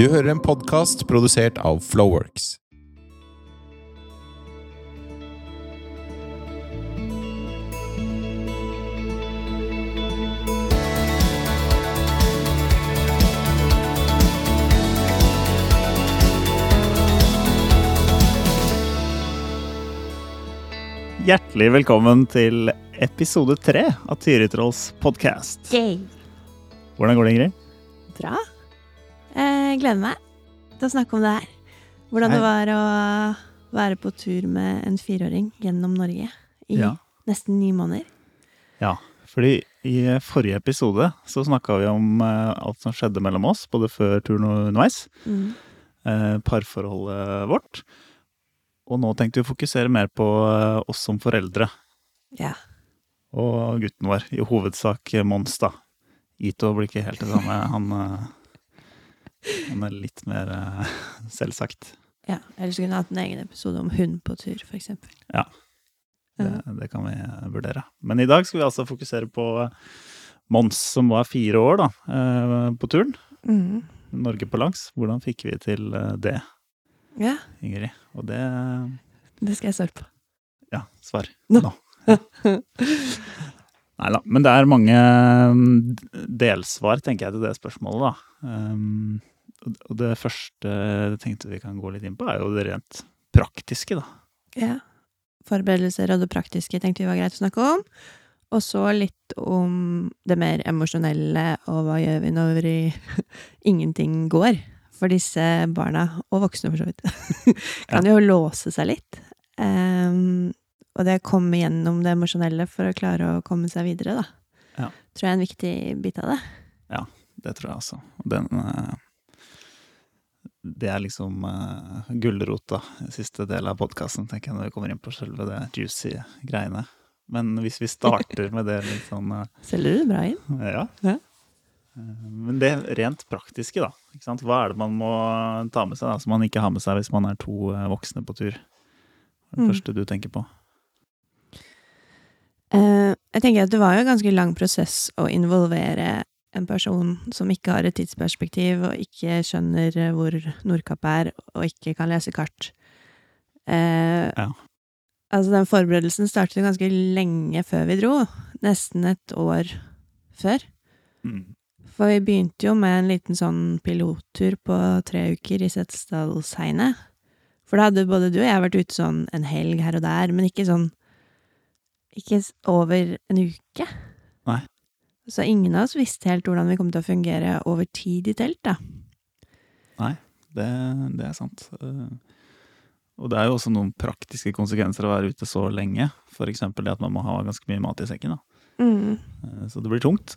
Du hører en podkast produsert av Flowworks. Hjertelig velkommen til episode tre av Tyritrolls podkast. Hvordan går det, Ingrid? Bra. Jeg gleder meg til å snakke om det her. Hvordan det var å være på tur med en fireåring gjennom Norge i Ja. nesten ni måneder. Ja, fordi i forrige episode så snakka vi om eh, alt som skjedde mellom oss, både før turen og underveis. Mm. Eh, parforholdet vårt. Og nå tenkte vi å fokusere mer på eh, oss som foreldre Ja. og gutten vår. I hovedsak eh, Mons, da. Ito blir ikke helt det samme. Han, eh, han er litt mer uh, selvsagt. ja. Ellers kunne jeg hatt en egen episode om hund på tur, eksempel. Ja. Det, det kan vi eh, vurdere. Men i dag skal vi altså fokusere på eh, Mons, som var fire år da, på turen. Mm. Norge på langs. Hvordan fikk vi til det, Ja, Ingrid? Og det det skal jeg svare på. Ja, svar Nå. nå. Nei da. Men det er mange mm, delsvar, tenker jeg, til det spørsmålet, da. Um, og- det første jeg tenkte vi kan gå litt inn på, er jo det rent praktiske, da. Ja. Forberedelser og det praktiske tenkte vi var greit å snakke om. Og så litt om det mer emosjonelle, og hva gjør vi når vi ingenting går? For disse barna, og voksne for så vidt, kan jo låse seg litt. Um, og det å komme gjennom det emosjonelle for å klare å komme seg videre, da. Ja. Tror jeg er en viktig bit av det. Ja, Det tror jeg også. Og den eh, Det er liksom uh, gulrota, siste del av podkasten, tenker jeg, når vi kommer inn på selve det juicy greiene. Men hvis vi starter med det litt sånn uh, Selger du bra inn? Ja. Ja. Uh, Men det rent praktiske, da. Ikke sant? Hva er det man må ta med seg, da, som man ikke har med seg hvis man er to uh, voksne på tur? Det Mm. første du tenker på? Jeg tenker at det var jo en ganske lang prosess å involvere en person som ikke har et tidsperspektiv, og ikke skjønner eh, hvor Nordkapp er, og ikke kan lese kart. Eh, Ja. Altså, den forberedelsen startet ganske lenge før vi dro. Nesten et år før. Mm. For vi begynte jo med en liten sånn pilottur på tre uker i Setesdalsheinet. For da hadde både du og jeg vært ute sånn en helg her og der, men ikke sånn Ikke over en uke. Nei. Så ingen av oss visste helt hvordan vi kom til å fungere over tid i telt, da. Det, det er sant. Eh, Og det er jo også noen praktiske konsekvenser av å være ute så lenge. F.eks. det at man må ha ganske mye mat i sekken. Da. Mm. Eh, Så det blir tungt.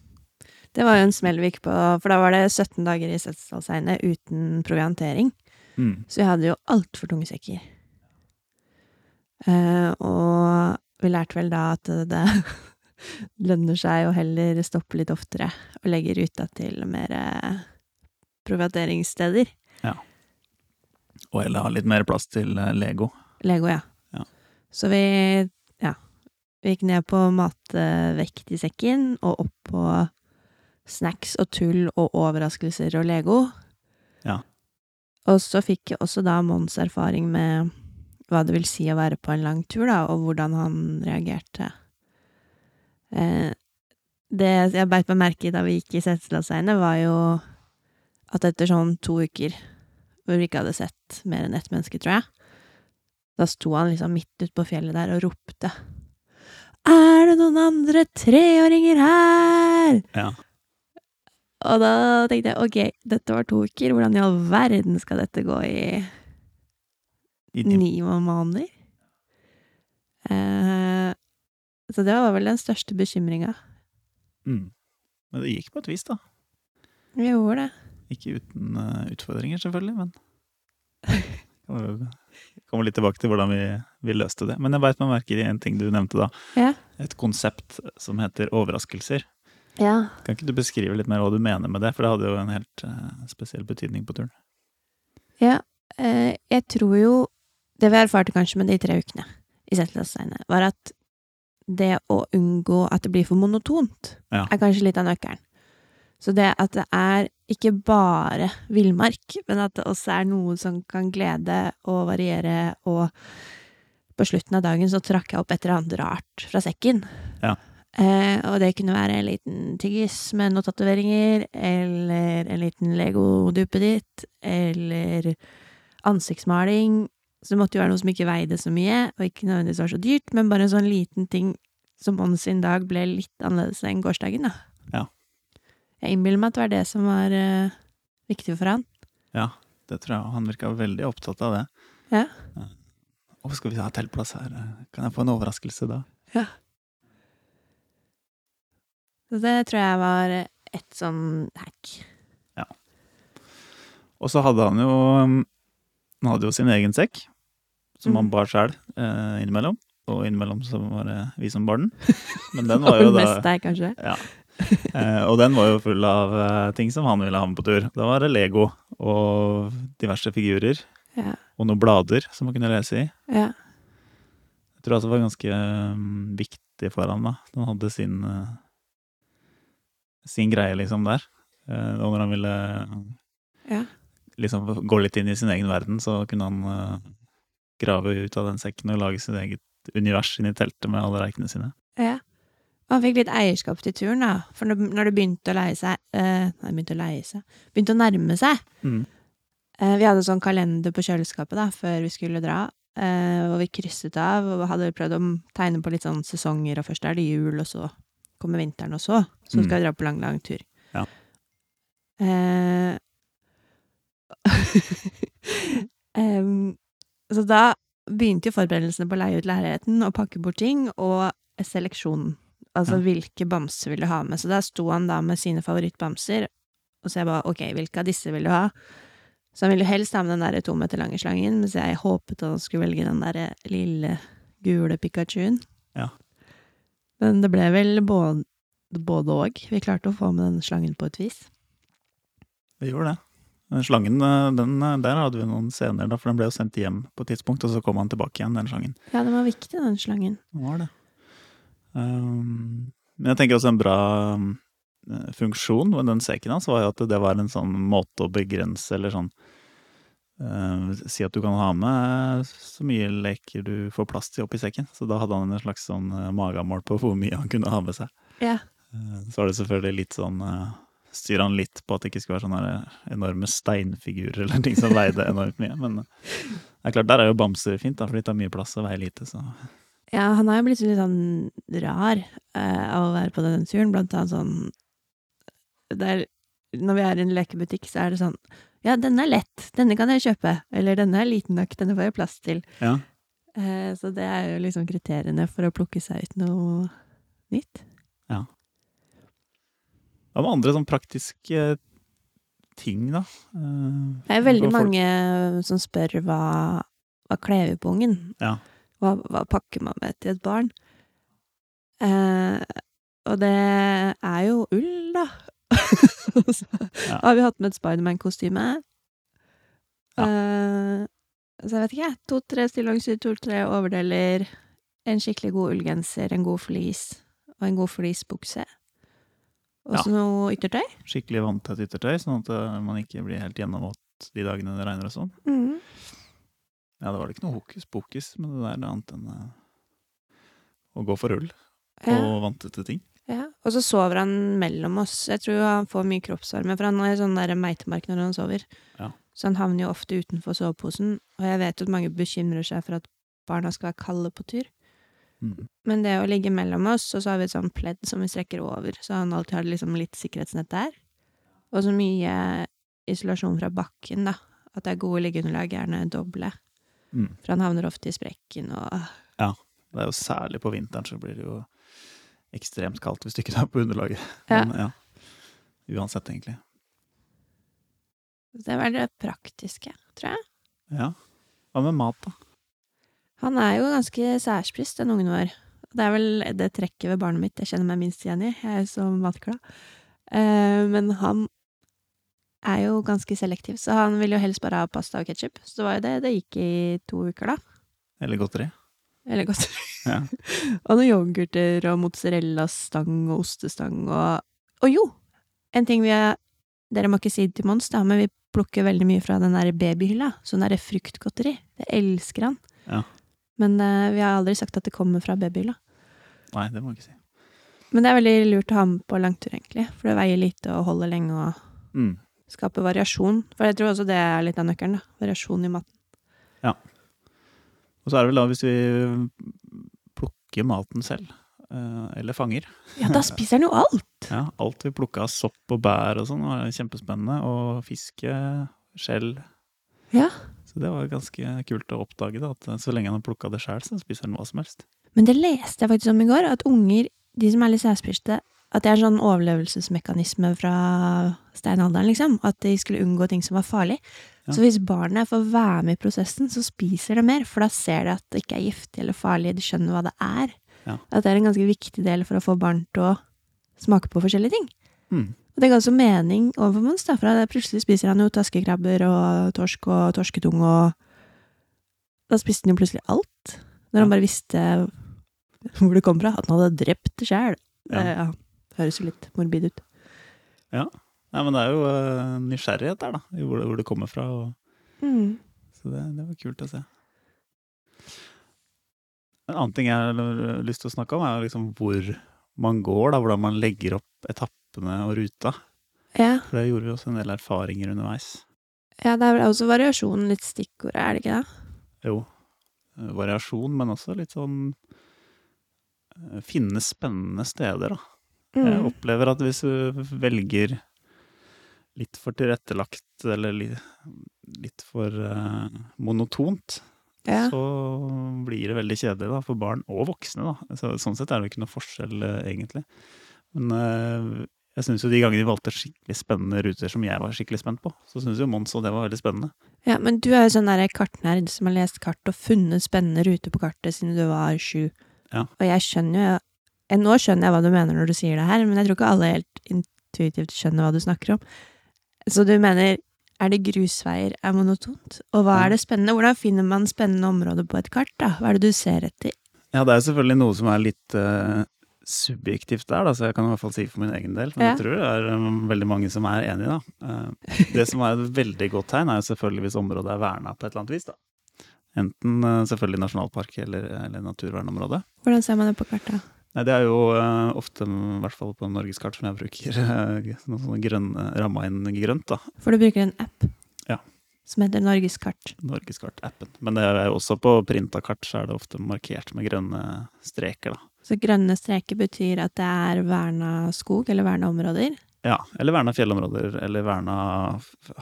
Det var jo en smell vi gikk på, for da var det 17 dager i Setesdalsheiene uten proviantering. Mm. Så vi hadde jo altfor tunge sekker. Eh, og vi lærte vel da at det lønner seg å heller stoppe litt oftere og legge ruta til mer eh, Ja. Og heller ha litt mer plass til eh, Lego. Lego, ja. Ja. Så vi, ja, vi gikk ned på matvekt i sekken og opp på snacks og tull og overraskelser og Lego. Ja. Og så fikk jeg også da Mons erfaring med hva det vil si å være på en lang tur, da, og hvordan han reagerte. Eh, det jeg beit meg merke i da vi gikk i Setesdalsheiene, var jo at etter sånn to uker hvor vi ikke hadde sett mer enn ett menneske, tror jeg, da sto han liksom midt ute på fjellet der og ropte. Er det noen andre treåringer her? Ja. Og da tenkte jeg ok, dette var to uker, hvordan i all verden skal dette gå i I ni måneder? Eh, så det var vel den største bekymringa. Mm. Men det gikk på et vis, da. Vi gjorde det. Ikke uten uh, utfordringer, selvfølgelig, men Kommer litt tilbake til hvordan vi, vi løste det. Men jeg beit meg merke i en ting du nevnte da. Ja. Et konsept som heter overraskelser. Ja. Kan ikke du beskrive litt mer hva du mener med det? For det hadde jo en helt uh, spesiell betydning på turen. Ja, uh, jeg tror jo Det vi erfarte kanskje med de tre ukene i Setesdalsheiene, var at det å unngå at det blir for monotont, Ja. er kanskje litt av nøkkelen. Så det at det er ikke bare villmark, men at det også er noe som kan glede og variere, og på slutten av dagen så trakk jeg opp et eller annet rart fra sekken. Ja. Eh, og det kunne være en liten tyggis med noen tatoveringer, eller en liten Lego-duppeditt, eller ansiktsmaling. Så det måtte jo være noe som ikke veide så mye, og ikke nødvendigvis var så dyrt, men bare en sånn liten ting som Mons sin dag ble litt annerledes enn gårsdagen, da. Ja. Jeg innbiller meg at det var det som var uh, viktig for han. Ja, det tror jeg. Han virka veldig opptatt av det. Ja. Å, skal vi ha teltplass her? Kan jeg få en overraskelse da? Ja. Så det tror jeg var et sånn hack. Ja. Og så hadde han jo Han hadde jo sin egen sekk, som han Mhm. bar sjæl eh, innimellom. Og innimellom så var det vi som bar den. Men den var jo da mest deg, kanskje. Ja. Eh, og den var jo full av eh, ting som han ville ha med på tur. Da var det Lego og diverse figurer. Ja. Og noen blader som man kunne lese i. ja. Jeg tror altså det var ganske um, viktig for han da. Han hadde sin uh, sin greie liksom der. Eh, og når han ville Ja. liksom gå litt inn i sin egen verden, så kunne han eh, grave ut av den sekken og lage sitt eget univers inni teltet med alle reikene sine. Ja. Og han fikk litt eierskap til turen, da. For når, det begynte å leie seg uh, Nei, begynte å leie seg Begynte å nærme seg. Mm. Uh, vi hadde sånn kalender på kjøleskapet da, før vi skulle dra. uh, og vi krysset av og hadde prøvd å tegne på litt sånn sesonger, og først er det jul, og så kommer vinteren, og så så Mm. skal vi dra på lang, lang tur. Ja. Em, så da begynte jo forberedelsene på å leie ut leiligheten og pakke bort ting, og seleksjonen. Altså Ja. hvilke bamser vil du ha med. Så da sto han da med sine favorittbamser, og så jeg bare ok, hvilke av disse vil du ha? Så han ville helst ha med den der to meter lange slangen, mens jeg håpet at han skulle velge den der lille, gule Pikachuen. Ja. Men det ble vel både, både og. Vi klarte å få med den slangen på et vis. Vi gjorde det. Den slangen, eh, den, eh, der hadde vi noen scener, da, for den ble jo sendt hjem på et tidspunkt, og så kom han tilbake igjen, den slangen. Ja, den var viktig, den slangen. Den var det. Um, men jeg tenker også en bra eh, funksjon med den sekken hans var jo at det var en sånn måte å begrense, eller sånn uh, Si at du kan ha med så mye leker du får plass til oppi sekken. Så da hadde han en slags sånn magemål på hvor mye han kunne ha med seg. Ja. Uh, så var det selvfølgelig litt sånn uh, Styrer han litt på at det ikke skulle være sånne enorme steinfigurer eller ting som veide enormt mye. Men uh, det er klart, der er jo bamser fint, da, for de tar mye plass og veier lite. Så Ja, han har jo blitt litt sånn rar eh, av å være på den turen, blant annet sånn der, Når vi er i en lekebutikk, så er det sånn Ja, denne er lett, denne kan jeg kjøpe. Eller denne er liten nok, denne får jeg plass til. ja. Eh, så det er jo liksom kriteriene for å plukke seg ut noe nytt. Hva med andre sånn praktiske ting, da? Eh, Det er veldig mange som spør hva, hva kler vi på ungen? Ja. Hva, hva pakker man med til et barn? Eh, og det er jo ull, da. Så Ja. har vi hatt med et Spiderman-kostyme. Eh, så jeg vet ikke, jeg. To-tre stillongser, to-tre overdeler, en skikkelig god ullgenser, en god flis og en god fleecebukse. Og så noe yttertøy. skikkelig vanntett yttertøy, sånn at eh, man ikke blir helt gjennomvåt de dagene det regner og sånn. Mm. Ja, det var det ikke noe hokus pokus med det der, annet enn eh, å gå for ull Ja. og vanntette ting. Ja, og så sover han mellom oss. Jeg tror han får mye kroppsvarme, for han har sånn der meitemark når han sover. Ja. Så han havner jo ofte utenfor soveposen, og jeg vet at mange bekymrer seg for at barna skal være kalde på tur. Mm. Men det å ligge mellom oss, og så har vi et sånt pledd som vi strekker over, så han alltid har liksom litt sikkerhetsnett der. Og så mye isolasjon fra bakken, da. At det er gode liggeunderlag, gjerne doble. Mm. For han havner ofte i sprekken og Det er jo særlig på vinteren så blir det jo ekstremt kaldt hvis du ikke er på underlaget. Ja. Men, ja. Uansett, egentlig. Det er veldig det praktiske, tror jeg. Ja. Hva med mat, da? Han er jo ganske særspist, den ungen vår. Det er vel det trekket ved barnet mitt jeg kjenner meg minst igjen i. Jeg er så matglad. Eh, men han er jo ganske selektiv, så han vil jo helst bare ha pasta og ketsjup. Så det var jo det det gikk i to uker, da. Eller godteri? Eller godteri. Ja. og noen yoghurter og mozzarella-stang og ostestang og Og jo! En ting vi er Dere må ikke si det til Mons, da, men vi plukker veldig mye fra den der babyhylla. Sånn derre fruktgodteri. Det elsker han. Ja. Men eh, vi har aldri sagt at det kommer fra babyhylla. Nei, det må vi ikke si. Men det er veldig lurt å ha med på langtur, egentlig. For det veier lite og holder lenge og Mm. skaper variasjon. For jeg tror også det er litt av nøkkelen, da. Variasjon i maten. Ja. Og så er det vel da hvis vi plukker maten selv, eh, eller fanger. Ja, da spiser han jo alt! Ja, alt vi plukka av sopp og bær og sånn, var kjempespennende. Og fiske, skjell. Ja. Så det var ganske kult å oppdage, da, at så lenge han har plukka det sjøl, så spiser han hva som helst. Men det leste jeg faktisk om i går, at unger, de som er litt særspiste, at det er en sånn overlevelsesmekanisme fra steinalderen, liksom. At de skulle unngå ting som var farlig. Ja. Så hvis barnet får være med i prosessen, så spiser det mer, for da ser de at det ikke er giftig eller farlig, de skjønner hva det er. Ja. At det er en ganske viktig del for å få barn til å smake på forskjellige ting. Mm. Og det ga også mening overfor Mons, da, for plutselig spiser han jo taskekrabber og torsk og torsketung og Da spiste han jo plutselig alt. Når han bare visste hvor det kom fra. At han hadde drept det sjæl. Ja. Ja. Høres jo litt morbid ut. Nei, men det er jo uh, nysgjerrighet der, da, hvor det, hvor det kommer fra. Og, Mm. så det, det var kult å se. En annen ting jeg har lyst til å snakke om, er liksom hvor man går, da, hvordan man legger opp etappene og ruta. Ja. For det gjorde vi også en del erfaringer underveis. ja, det er vel også variasjon litt stikkordet, er det ikke det? Jo, variasjon, men også litt sånn eh, Finne spennende steder, da. Jeg Mm. opplever at hvis du velger litt for tilrettelagt, eller litt, for uh, monotont, Ja. så blir det veldig kjedelig da, for barn og voksne. Da. Så, sånn sett er det jo ikke noe forskjell, eh, egentlig. Men eh, jeg syns jo de gangene de valgte skikkelig spennende ruter som jeg var skikkelig spent på, så syns jo Mons og det var veldig spennende. ja, men du er jo sånn der kartnerd som har lest kart og funnet spennende ruter på kartet siden du var sju. Ja. Og jeg skjønner jo Nå skjønner jeg hva du mener når du sier det her, men jeg tror ikke alle helt intuitivt skjønner hva du snakker om. Så du mener er det grusveier er monotont? Og hva er det spennende? Hvordan finner man spennende områder på et kart, da? Hva er det du ser etter? Ja, det er selvfølgelig noe som er litt eh, subjektivt der, da, så jeg kan i hvert fall si for min egen del. Men Ja. jeg tror det er um, veldig mange som er enig, da. Uh, det som er et veldig godt tegn, er jo selvfølgelig hvis området er verna på et eller annet vis, da. Enten uh, selvfølgelig nasjonalpark eller, eller naturvernområde. Hvordan ser man det på kartet? Nei, det er jo uh, ofte, i hvert fall på norgeskart som jeg bruker, noe sånn grønne, ramma inn grønt, da. For du bruker en app Ja. som heter Norgeskart. Norgeskart-appen. Men det er jo også på printa kart så er det ofte markert med grønne streker, da. Så grønne streker betyr at det er verna skog eller verna områder. Ja, eller verna fjellområder, eller verna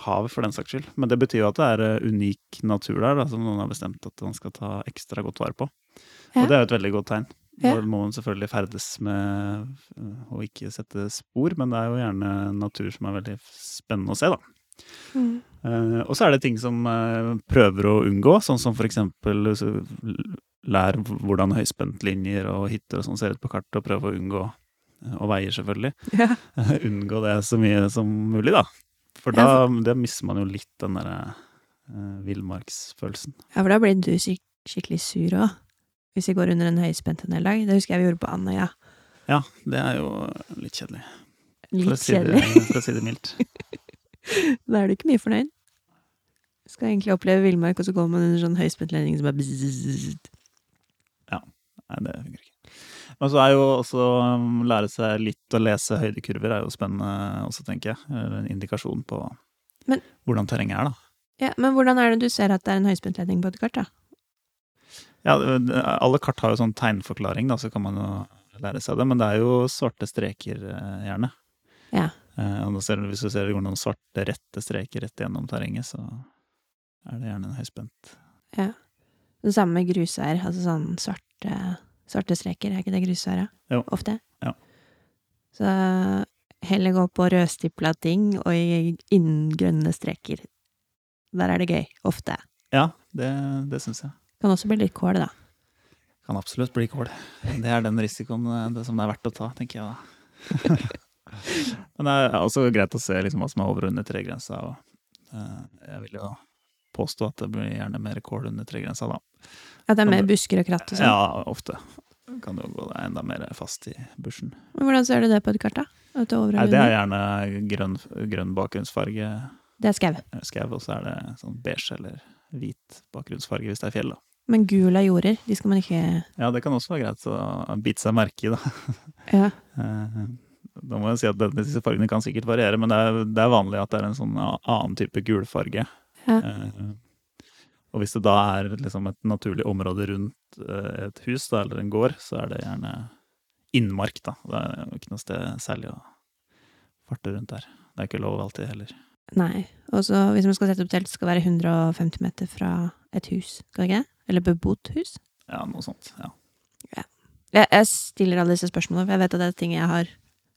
hav, for den saks skyld. Men det betyr jo at det er eh, unik natur der, da, som noen har bestemt at man skal ta ekstra godt vare på. Ja. Og det er jo et veldig godt tegn. Ja. Da må man selvfølgelig ferdes med å ikke sette spor, men det er jo gjerne natur som er veldig spennende å se, da. Eh, og så er det ting som uh, prøver å unngå, sånn som for eksempel lær hvordan høyspentlinjer og hytter og sånn ser ut på kartet, og prøve å unngå eh, og veier, selvfølgelig. Ja. unngå det så mye som mulig, da. For da, da mister man jo litt den derre uh, villmarksfølelsen. Ja, for da blir du skik skikkelig sur òg. Hvis vi går under en høyspent en hel dag. Det husker jeg vi gjorde på Andøya. Ja, ja, det er jo litt kjedelig. For Litt det, kjedelig. for å si det mildt. Da er du ikke mye fornøyd. Skal egentlig oppleve villmark, og så går man under sånn høyspentledning som bare bzzzt. Nei, det funker ikke. Men så er jo også å lære seg litt å lese høydekurver er jo spennende også, tenker jeg. En indikasjon på Men- hvordan terrenget er, da. Ja, men hvordan er det du ser at det er en høyspentledning på et kart, da? Ja, alle kart har jo sånn tegnforklaring, da, så kan man jo lære seg det. Men det er jo svarte streker, eh, gjerne. Ja. Eh, og ser du, hvis du ser det går noen svarte, rette streker rett gjennom terrenget, så er det gjerne en høyspent. Det samme med grusveier, altså sånn svarte, svarte streker, er ikke det grusveier? Jo. Ofte? Ja. Så heller gå på rødstipla ting og innen grønne streker. Der er det gøy. Ofte. Ja, det, det syns jeg. Kan også bli litt kål, da. Kan absolutt bli kål. Det er den risikoen eh, det som det er verdt å ta, tenker jeg da. Men det er også greit å se liksom hva som er over og under tregrensa. Og, eh, jeg vil jo påstå at det blir gjerne mer kål under tregrensa, da. At det er mer busker og kratt og sånn. Ja, ofte. Kan du gå deg enda mer fast i bushen. Men hvordan ser du det på et kart, da? Nei, det er gjerne grønn, grønn bakgrunnsfarge Det er skau. eh, skau, og så er det sånn beige eller hvit bakgrunnsfarge hvis det er fjell. da. Men gul er jorder. De skal man ikke Ja, det kan også være greit å bite seg merke i, da. Ja. Eh, Da må jeg si at disse fargene kan sikkert variere, men det er, det er vanlig at det er en sånn annen type gulfarge. Ja. Og hvis det da er liksom et naturlig område rundt eh, et hus da, eller en gård, så er det gjerne innmark. da. Det er jo ikke noe sted særlig å farte rundt der. Det er ikke lov alltid heller. Nei. Og så hvis man skal sette opp telt, skal det være 150 meter fra et hus, skal det ikke? Eller bebodd hus. Ja, noe sånt. ja. ja. jeg stiller alle disse spørsmålene, for jeg vet at det er ting jeg har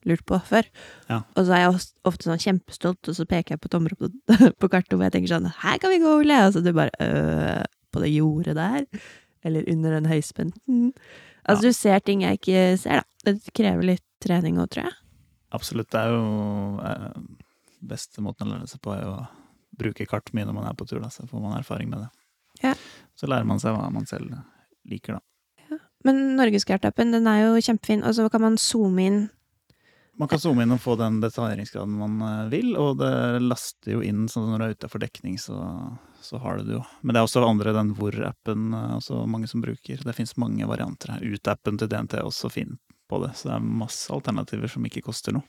lurt på før. Ja. Og så er jeg ofte sånn kjempestolt, og så peker jeg på et område på, på kartet hvor jeg tenker sånn Her kan vi gå, Ole! Og så du bare øh, På det jordet der? Eller under den høyspenten? Altså, Ja. du ser ting jeg ikke ser, da. Det krever litt trening òg, tror jeg. Absolutt. Det er jo eh, beste måten å lære seg på, er å bruke kart mye når man er på tur. Da, så får man erfaring med det. Ja. Så lærer man seg hva man selv liker, da. Men Norgeskartappen, den er jo kjempefin, og så kan man zoome inn. Man kan zoome inn og få den detaljeringsgraden man eh, vil, og det laster jo inn, så når du er ute for dekning, så, så har du det jo. Men det er også andre, den Hvor-appen, eh, også mange som bruker. Det fins mange varianter. Ut-appen til DNT er også fin på det, så det er masse alternativer som ikke koster noe.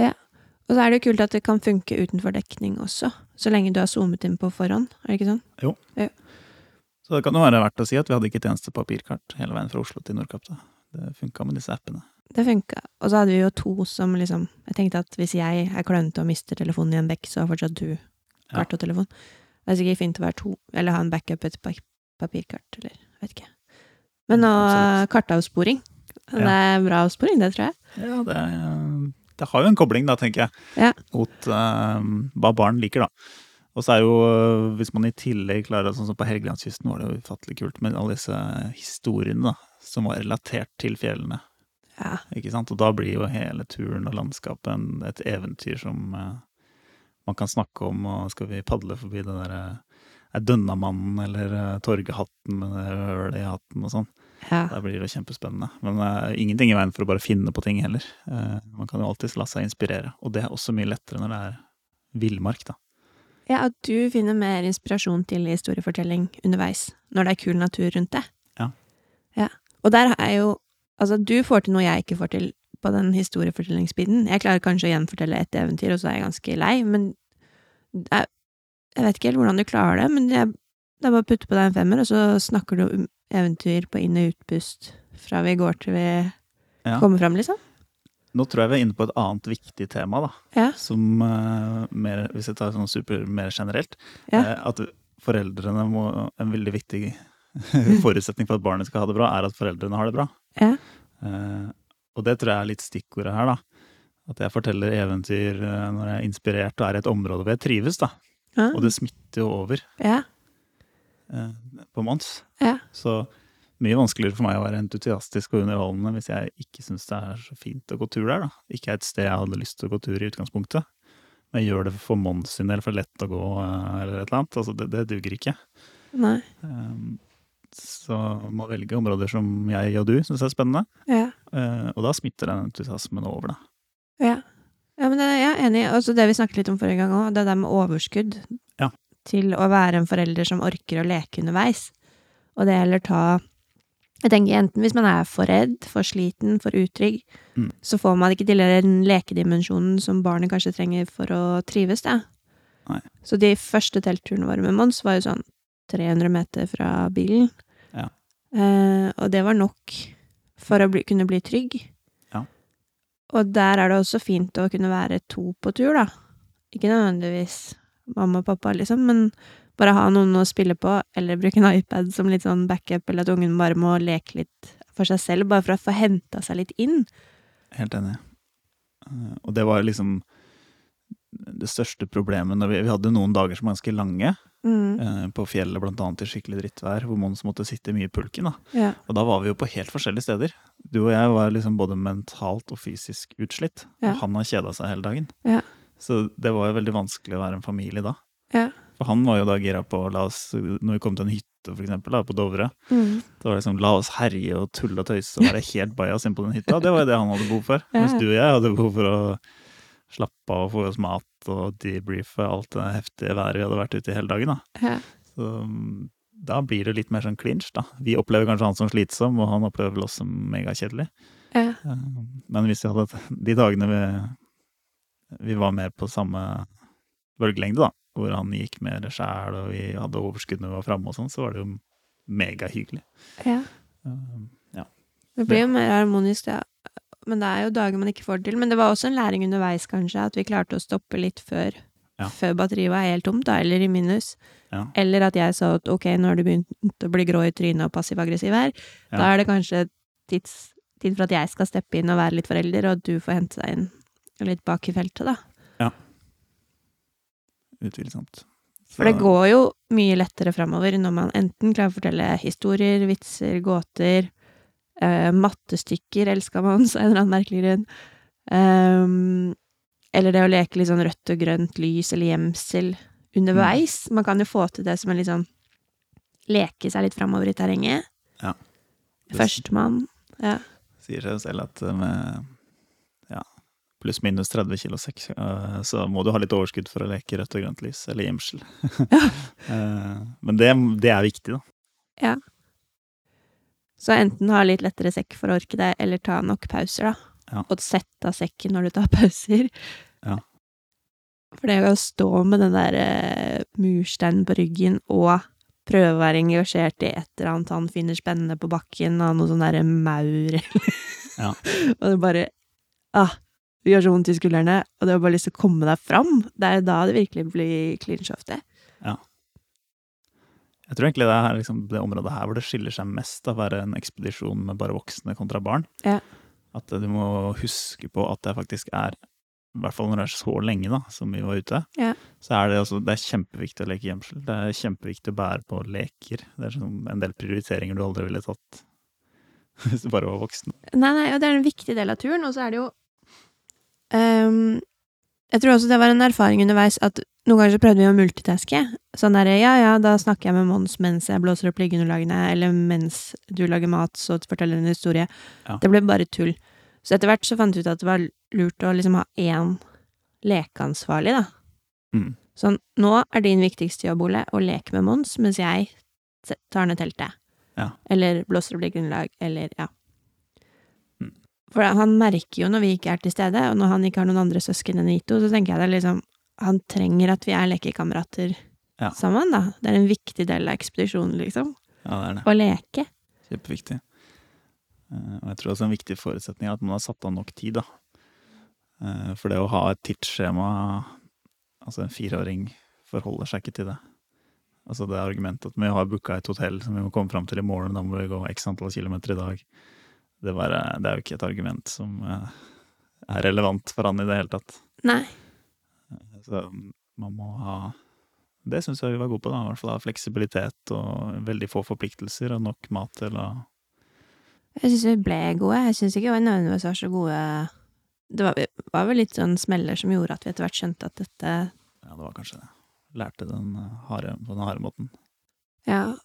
Ja, Og så er det jo kult at det kan funke utenfor dekning også, så lenge du har zoomet inn på forhånd, er det ikke sånn? Jo. Så det kan jo være verdt å si at vi hadde ikke et eneste papirkart hele veien fra Oslo til Nordkapp. da. Det funka med disse appene. Det funka. Og så hadde vi jo to som liksom Jeg tenkte at hvis jeg er klønete og mister telefonen i en bekk, så har fortsatt du kart og telefon. Det er sikkert fint å være to, eller ha en backup et pa- papirkart, eller vet ikke. Men nå kartavsporing. Det er bra avsporing, det tror jeg. Ja, det, det har jo en kobling, da, tenker jeg, Ja. mot uh, hva barn liker, da. Og så er jo, eh, hvis man i tillegg klarer Sånn som på Helgelandskysten var det jo ufattelig kult med alle disse historiene da, som var relatert til fjellene. Ja. ikke sant? Og da blir jo hele turen og landskapet en, et eventyr som eh, man kan snakke om, og skal vi padle forbi det derre er Dønnamannen eller uh, Torgehatten med det hølet i hatten og sånn. ja. Da blir det kjempespennende. Men det er ingenting i veien for å bare finne på ting heller. Eh, man kan jo alltids la seg inspirere, og det er også mye lettere når det er villmark, da. Ja, at du finner mer inspirasjon til historiefortelling underveis, når det er kul natur rundt det. Ja. ja. Og der er jo Altså, du får til noe jeg ikke får til på den historiefortellingsbiten. Jeg klarer kanskje å gjenfortelle et eventyr, og så er jeg ganske lei, men jeg, jeg vet ikke helt hvordan du klarer det, men jeg, det er bare å putte på deg en femmer, og så snakker du om eventyr på inn- og utpust fra vi går til vi Ja. kommer fram, liksom. Nå tror jeg vi er inne på et annet viktig tema, da. Ja. Som uh, mer, hvis jeg tar sånn super mer generelt, Ja. Uh, at foreldrene må En veldig viktig forutsetning for at barnet skal ha det bra, er at foreldrene har det bra. Ja. Eh, og det tror jeg er litt stikkordet her, da. At jeg forteller eventyr eh, når jeg er inspirert og er i et område hvor jeg trives, da. Ja. Og det smitter jo over ja. eh, på Mons. Ja. Så mye vanskeligere for meg å være entusiastisk og underholdende hvis jeg ikke syns det er så fint å gå tur der. da. Ikke et sted jeg hadde lyst til å gå tur i utgangspunktet. Men jeg gjør det for Mons sin del, for lett å gå eller et eller annet. Altså, det, det duger ikke. Nei. Um, så må velge områder som jeg og du syns er spennende. Ja. eh, og da smitter den entusiasmen over, da. Ja. ja, men det, jeg er enig. Og det vi snakket litt om forrige gang òg, det der med overskudd. Ja. Til å være en forelder som orker å leke underveis. Og det gjelder ta Jeg tenker enten hvis man er for redd, for sliten, for utrygg, Mm. så får man ikke til den lekedimensjonen som barnet kanskje trenger for å trives, da. Nei. Så de første teltturene våre med Mons var jo sånn 300 meter fra bilen. Ja. Eh, og det var nok for å bli, kunne bli trygg. Og der er det også fint å kunne være to på tur, da. Ikke nødvendigvis mamma og pappa, liksom, men bare ha noen å spille på, eller bruke en iPad som litt sånn backup, eller at ungen bare må leke litt for seg selv, bare for å få henta seg litt inn. Helt enig. Eh, og det var liksom det største problemet når vi, vi hadde noen dager som var ganske lange, Mm. eh, på fjellet blant annet i skikkelig drittvær, hvor Mons måtte sitte mye i pulken. da. Ja. Og da var vi jo på helt forskjellige steder. Du og jeg var liksom både mentalt og fysisk utslitt. Ja. Og han har kjeda seg hele dagen. Ja. Så det var jo veldig vanskelig å være en familie da. Ja. For han var jo da gira på la oss, når vi kom til en hytte for eksempel, da, på Dovre. Mm. Det var liksom la oss herje og tulle og tøyse og være helt bajas inn på den hytta. Det var jo det han hadde behov for. Mens du og jeg hadde behov for å slappe av få i oss mat og debrife alt det heftige været vi hadde vært ute i hele dagen. da. Ja. Så da blir det litt mer sånn clinch, da. Vi opplever kanskje han som slitsom, og han opplever vel oss som megakjedelig. Ja. Eh, Men hvis vi hadde de dagene vi, vi var mer på samme bølgelengde, da, hvor han gikk mer sjæl, og vi hadde overskudd når vi var framme og sånn, så var det jo megahyggelig. ja. ja. Det blir jo mer harmonisk, ja. Men det er jo dager man ikke får det til. Men det var også en læring underveis, kanskje, at vi klarte å stoppe litt før, Ja. før batteriet var helt tomt, da, eller i minus. Ja. Eller at jeg sa at ok, nå har du begynt å bli grå i trynet og passiv-aggressiv her. Da er det kanskje tids, tid for at jeg skal steppe inn og være litt forelder, og at du får hente deg inn litt bak i feltet, da. Ja. Utvilsomt. For det går jo mye lettere framover når man enten klarer å fortelle historier, vitser, gåter, eh, mattestykker elsker man så en eller annen merkelig grunn. Um, eller det å leke litt sånn rødt og grønt lys eller gjemsel underveis. Man kan jo få til det som en litt sånn leke seg litt framover i terrenget. Ja. Førstemann. Ja. Sier seg selv at eh, med ja, pluss-minus 30 kilo sekk, eh, så må du ha litt overskudd for å leke rødt og grønt lys, eller gjemsel. Eh, Men det, det er viktig, da. Så enten ha litt lettere sekk for å orke det, eller ta nok pauser, da. Ja. Og sette av sekken når du tar pauser. Ja. For det å stå med den der eh, mursteinen på ryggen og prøve å være engasjert i et eller annet han finner spennende på bakken, av noe sånn derre maur Ja. Og det bare Ah, Det gjør så vondt i skuldrene, og det har bare lyst til å komme deg fram. Det er da det virkelig blir clinch ofte. Jeg tror egentlig det er liksom det området her hvor det skiller seg mest av å være en ekspedisjon med bare voksne kontra barn. Ja. At du må huske på at det faktisk er, i hvert fall når det er så lenge da, som vi var ute, Ja. så er det, også, det er kjempeviktig å leke gjemsel. Det er kjempeviktig å bære på leker. Det er sånn en del prioriteringer du aldri ville tatt hvis du bare var voksen. Nei, nei, og det er en viktig del av turen, og så er det jo ehm, Jeg tror også det var en erfaring underveis at noen ganger så prøvde vi å multitaske. Sånn derre ja, ja, da snakker jeg med Mons mens jeg blåser opp liggeunderlagene, eller mens du lager mat, så forteller en historie. Ja. Det ble bare tull. Så etter hvert så fant vi ut at det var lurt å liksom ha én lekeansvarlig, da. Mm. Sånn, nå er din viktigste jobb, Ole, å leke med Mons mens jeg tar ned teltet. Ja. Eller blåser opp liggeunderlag, eller ja. For han merker jo når vi ikke er til stede, og når han ikke har noen andre søsken enn Ito, så tenker jeg det er liksom Han trenger at vi er lekekamerater Ja. sammen, da. Det er en viktig del av ekspedisjonen, liksom. Ja, det er det. Å leke. Kjempeviktig. Eh, Og jeg tror også en viktig forutsetning er at man har satt av nok tid, da. Eh, For det å ha et tidsskjema Altså, en fireåring forholder seg ikke til det. Altså det argumentet at vi har booka et hotell som vi må komme fram til i morgen, da må vi gå x antall kilometer i dag. Det, var, eh, det er jo ikke et argument som eh, er relevant for han i det hele tatt. Nei. Så man må ha Det syns jeg vi var gode på, da. I hvert fall ha fleksibilitet og veldig få forpliktelser og nok mat til å Jeg syns vi ble gode. Jeg syns ikke vi nødvendigvis var så gode Det var, var vel litt sånn smeller som gjorde at vi etter hvert skjønte at dette Ja, det var kanskje det. Lærte den eh, harde, på den harde måten. Ja,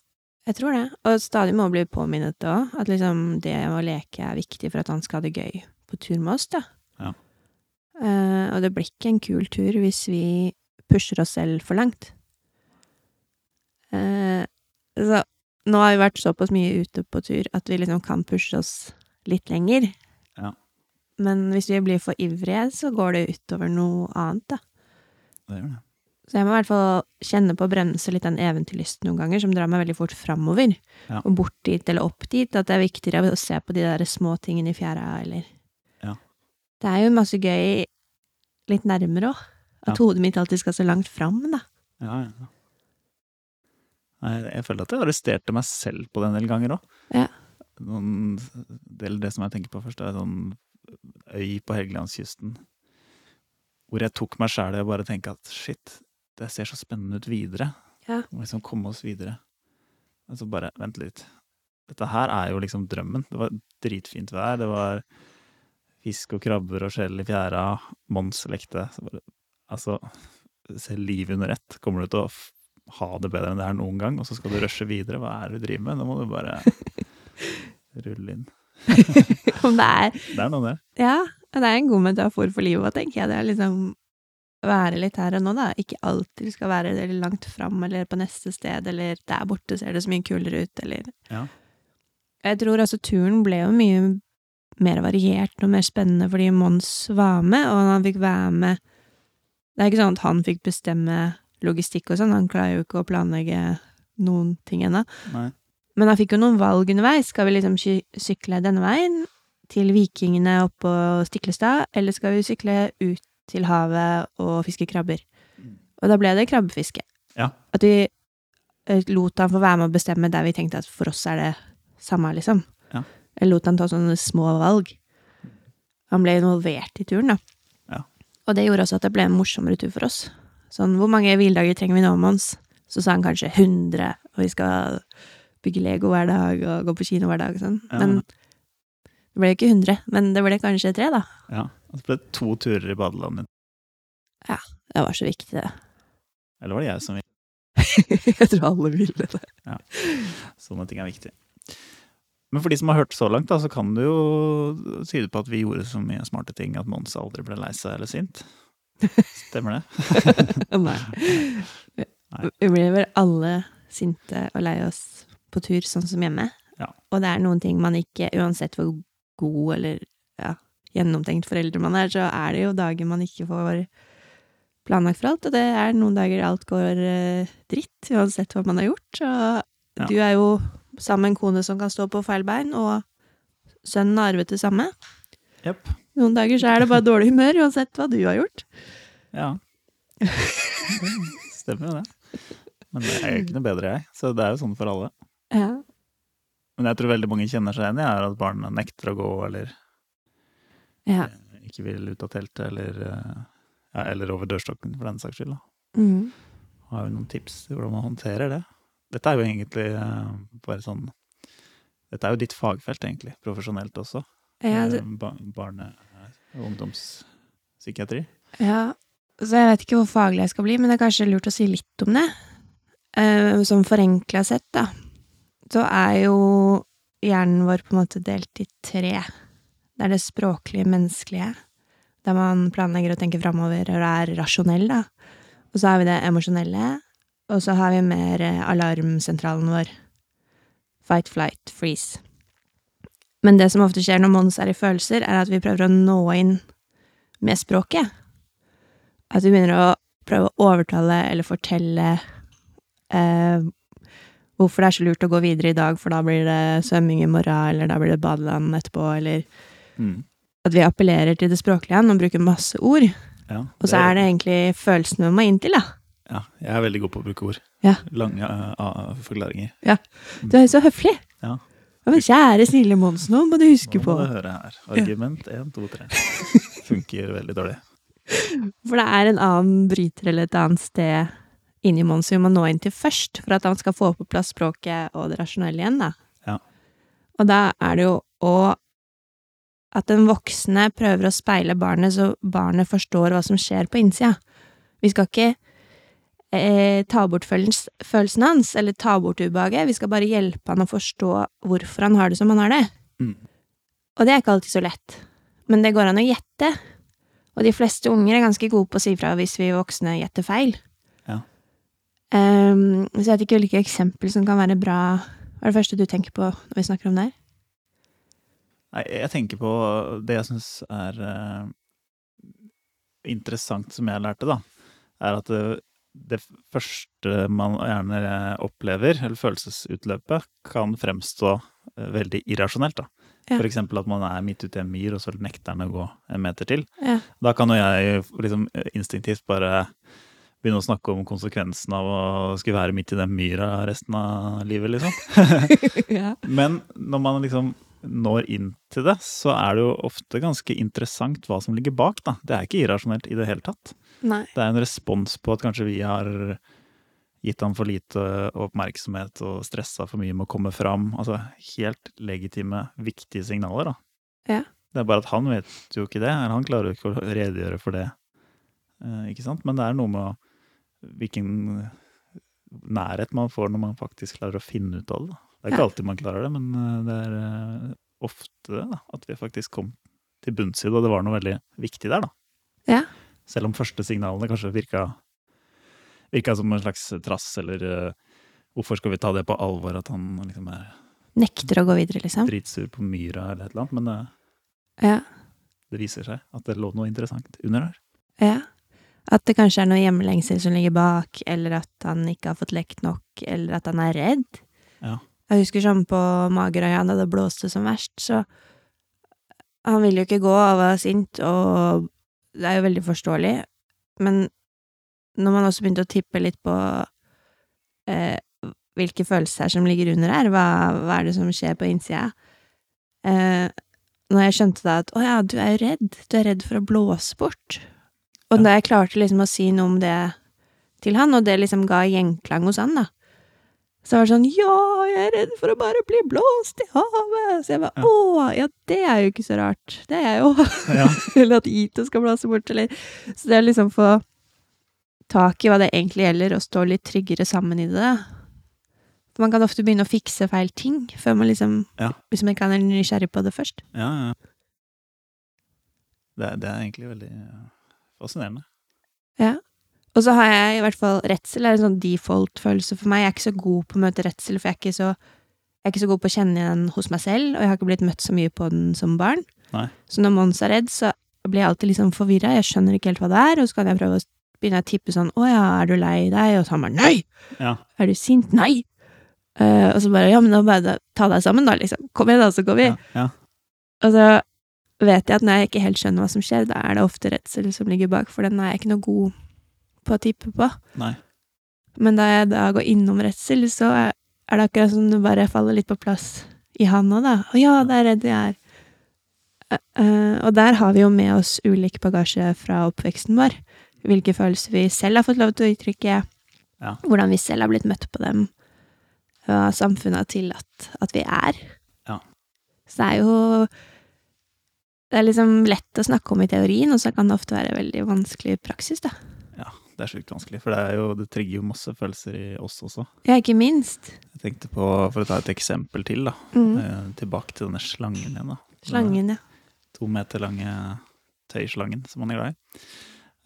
jeg tror det. Og stadig må bli påminnet òg, at liksom det å leke er viktig for at han skal ha det gøy på tur med oss, da. Ja. Uh, og det blir ikke en kul tur hvis vi pusher oss selv for langt. Uh, så nå har vi vært såpass mye ute på tur at vi liksom kan pushe oss litt lenger. Ja. Men hvis vi blir for ivrige, så går det utover noe annet, da. Det gjør det. Så jeg må i hvert fall kjenne på å bremse litt den eventyrlysten noen ganger, som drar meg veldig fort framover. Ja. Og bort dit eller opp dit. At det er viktigere å se på de der små tingene i fjæra, eller Ja. Det er jo masse gøy litt nærmere òg. At Ja. hodet mitt alltid skal så langt fram, da. Ja, ja. Jeg føler at jeg arresterte meg selv på det en del ganger òg. Ja. Noen, det, det som jeg tenker på først, er sånn øy på Helgelandskysten. Hvor jeg tok meg sjæl i å bare tenke at shit, det ser så spennende ut videre. Ja. Må liksom komme oss videre. Og så bare, vent litt. Dette her er jo liksom drømmen. Det var dritfint vær, det var fisk og krabber og skjell i fjæra, Mons lekte. Så bare, altså, se livet under ett. Kommer du til å ha det bedre enn det er noen gang, og så skal du rushe videre. Hva er det du driver med? Nå må du bare rulle inn. Det er Det er noe det. Ja, det er en god metafor for livet tenker jeg. Det er liksom være litt her og nå, da. Ikke alltid skal være langt fram eller på neste sted, eller der borte ser det så mye kulere ut, eller Ja. Jeg tror altså turen ble jo mye mer variert og mer spennende fordi Mons var med, og han fikk være med Det er ikke sånn at han fikk bestemme logistikk og sånn, han klarer jo ikke å planlegge noen ting ennå. Men han fikk jo noen valg underveis. Skal vi liksom sykle denne veien, til Vikingene oppå Stiklestad, eller skal vi sykle ut til havet og fiske krabber? Mm. Og da ble det krabbefiske. Ja. At vi eh, lot han få være med å bestemme der vi tenkte at for oss er det samme, liksom. Ja. Eller lot han ta sånne små valg. Han ble involvert i turen, da. Ja. Og det gjorde også at det ble en morsommere tur for oss. Sånn, hvor mange hviledager trenger vi nå, Mons? Så sa han kanskje 100, og vi skal bygge Lego hver dag og gå på kino hver dag og sånn. Men det ble ikke 100, men det ble kanskje tre, da. Ja. Og så ble det to turer i badelandet. Det var så viktig, det. Eller var det jeg som ville? Jeg tror alle ville det. Ja, Sånne ting er viktig. Men for de som har hørt så langt, da, så kan det jo tyde på at vi gjorde så mye smarte ting at Mons aldri ble lei seg eller sint. Stemmer det? Nei. Vi blir vel alle sinte og lei oss på tur, sånn som hjemme. Ja. Og det er noen ting man ikke, uansett hvor god eller ja, gjennomtenkt forelder man er, så er det jo dager man ikke får planlagt for alt. Og det er noen dager alt går eh, dritt, uansett hva man har gjort. Og Ja. du er jo sammen med en kone som kan stå på feil bein, og sønnen har arvet det samme. Yep. Noen dager så er det bare dårlig humør, uansett hva du har gjort. Ja. Det Stemmer jo det. Men det er jo ikke noe bedre, jeg. Så det er jo sånn for alle. Ja. Men jeg tror veldig mange kjenner seg igjen i at barna nekter å gå, eller ja. eh, ikke vil ut av teltet, eller, eh, ja, eller over dørstokken, for den saks skyld. Mm. Har vi noen tips til hvordan man håndterer det? Dette er jo egentlig eh, bare sånn Dette er jo ditt fagfelt, egentlig. Profesjonelt også. Ja, du... barne- og ungdomspsykiatri. ja. Så jeg vet ikke hvor faglig jeg skal bli, men det er kanskje lurt å si litt om det. Som forenkla sett, da, så er jo hjernen vår på en måte delt i tre. Det er det språklige, menneskelige, der man planlegger og tenker framover og er rasjonell, da. Og så har vi det emosjonelle, og så har vi mer eh, alarmsentralen vår. Fight, flight, freeze. Men det som ofte skjer når Mons er i følelser, er at vi prøver å nå inn med språket. At vi begynner å prøve å overtale eller fortelle eh, hvorfor det er så lurt å gå videre i dag, for da blir det svømming i morgen, eller da blir det badeland etterpå, eller Mm. at vi appellerer til det språklige igjen og bruker masse ord. Ja, Og så er det egentlig følelsen vi må inn til, da. Ja, jeg er veldig god på å bruke ord. Ja. Lange uh, forklaringer. Ja. Du er jo så høflig. Ja. Men kjære, snille Mons, nå må du huske Nå på må du høre her. Argument 1, 2, 3. Funker veldig dårlig. For det er en annen bryter eller et annet sted inni Mons vi må nå inn til først, for at han skal få på plass språket og det rasjonelle igjen, da. Ja. Og da er det jo å at den voksne prøver å speile barnet, så barnet forstår hva som skjer på innsida. Vi skal ikke eh, ta bort følels følelsen hans, eller ta bort ubehaget, vi skal bare hjelpe han å forstå hvorfor han har det som han har det. Mm. Og det er ikke alltid så lett, men det går an å gjette. Og de fleste unger er ganske gode på å si fra hvis vi voksne gjetter feil. Ja. Um, så jeg vet ikke hvilke eksempler som kan være bra. Hva er det første du tenker på når vi snakker om det her? Nei, jeg tenker på det jeg syns er uh, interessant som jeg lærte, da, er at det, det første man gjerne opplever, eller følelsesutløpet, kan fremstå eh, veldig irrasjonelt. da. Ja. Eksempel at man er midt ute i en myr, og så nekter han å gå en meter til. Ja. Da kan jo jeg liksom instinktivt bare begynne å snakke om konsekvensen av å skulle være midt i den myra resten av livet, liksom. ja. Men når man liksom når inn til det, så er det jo ofte ganske interessant hva som ligger bak. da. Det er ikke irrasjonelt i det hele tatt. Nei. Det er en respons på at kanskje vi har gitt ham for lite oppmerksomhet og stressa for mye med å komme fram. Altså helt legitime, viktige signaler, da. Ja. Det er bare at han vet jo ikke det. eller Han klarer jo ikke å redegjøre for det. Eh, ikke sant? Men det er noe med hvilken nærhet man får når man faktisk klarer å finne ut av det. da. Det er ikke alltid man klarer det, men eh, det er eh, ofte da, at vi faktisk kom til bunns i det, og det var noe veldig viktig der, da. Ja. Selv om første signalene kanskje virka, virka som en slags trass, eller uh, hvorfor skal vi ta det på alvor at han liksom er Nekter å gå videre, liksom. dritsur på myra eller et eller annet, men uh, Ja. det viser seg at det lå noe interessant under der. ja. At det kanskje er noe hjemlengsel som ligger bak, eller at han ikke har fått lekt nok, eller at han er redd. Ja. Jeg husker sånn på Magerøya, da det blåste som verst, så Han ville jo ikke gå og var sint, og det er jo veldig forståelig, men når man også begynte å tippe litt på eh, hvilke følelser som ligger under her, hva, hva er det som skjer på innsida, eh, når jeg skjønte da at å ja, du er jo redd, du er redd for å blåse bort, og da jeg klarte liksom å si noe om det til han, og det liksom ga gjenklang hos han, da, så jeg var sånn ja, jeg er redd for å bare bli blåst i havet, så jeg bare Ja. å, ja, det er jo ikke så rart, det er jeg jo. Ja. eller at Ito skal blåse bort, eller Så det er liksom få tak i hva det egentlig gjelder, og stå litt tryggere sammen i det. For man kan ofte begynne å fikse feil ting, før man liksom Ja. Hvis man ikke er nysgjerrig på det først. Ja, ja. Det, det er egentlig veldig fascinerende. fascinerende. Og så har jeg i hvert fall redsel er en sånn default-følelse for meg. Jeg er ikke så god på å møte redsel, for jeg er ikke så jeg er ikke så god på å kjenne igjen hos meg selv, og jeg har ikke blitt møtt så mye på den som barn. Nei. Så når Mons er redd, så blir jeg alltid liksom forvirra, jeg skjønner ikke helt hva det er, og så kan jeg prøve å begynne å tippe sånn 'Å ja, er du lei deg?' Og så han bare 'Nei!' Ja. 'Er du sint?' 'Nei!' Uh, og så bare 'Ja, men da bare ta deg sammen, da', liksom. 'Kom igjen, da, så går vi'. Ja, ja. Og så vet jeg at når jeg ikke helt skjønner hva som skjer, da er det ofte redsel som ligger bak, for den er jeg ikke noe god på å tippe på. Nei. Men da jeg da går innom redsel, så er det akkurat som du bare faller litt på plass i han òg, da. Å ja, det er redd jeg er. Uh, og der har vi jo med oss ulik bagasje fra oppveksten vår. Hvilke følelser vi selv har fått lov til å uttrykke. Ja. Hvordan vi selv har blitt møtt på dem. Hva samfunnet har tillatt at vi er. Ja. Så det er jo Det er liksom lett å snakke om i teorien, og så kan det ofte være veldig vanskelig i praksis, da. Det er sjukt vanskelig, for det, er jo, det trigger jo masse følelser i oss også. Ja, ikke minst. Jeg tenkte på, For å ta et eksempel til, da. Mm. Eh, tilbake til denne slangen igjen. da. Slangen, ja. To meter lange tøyslangen som han er glad i.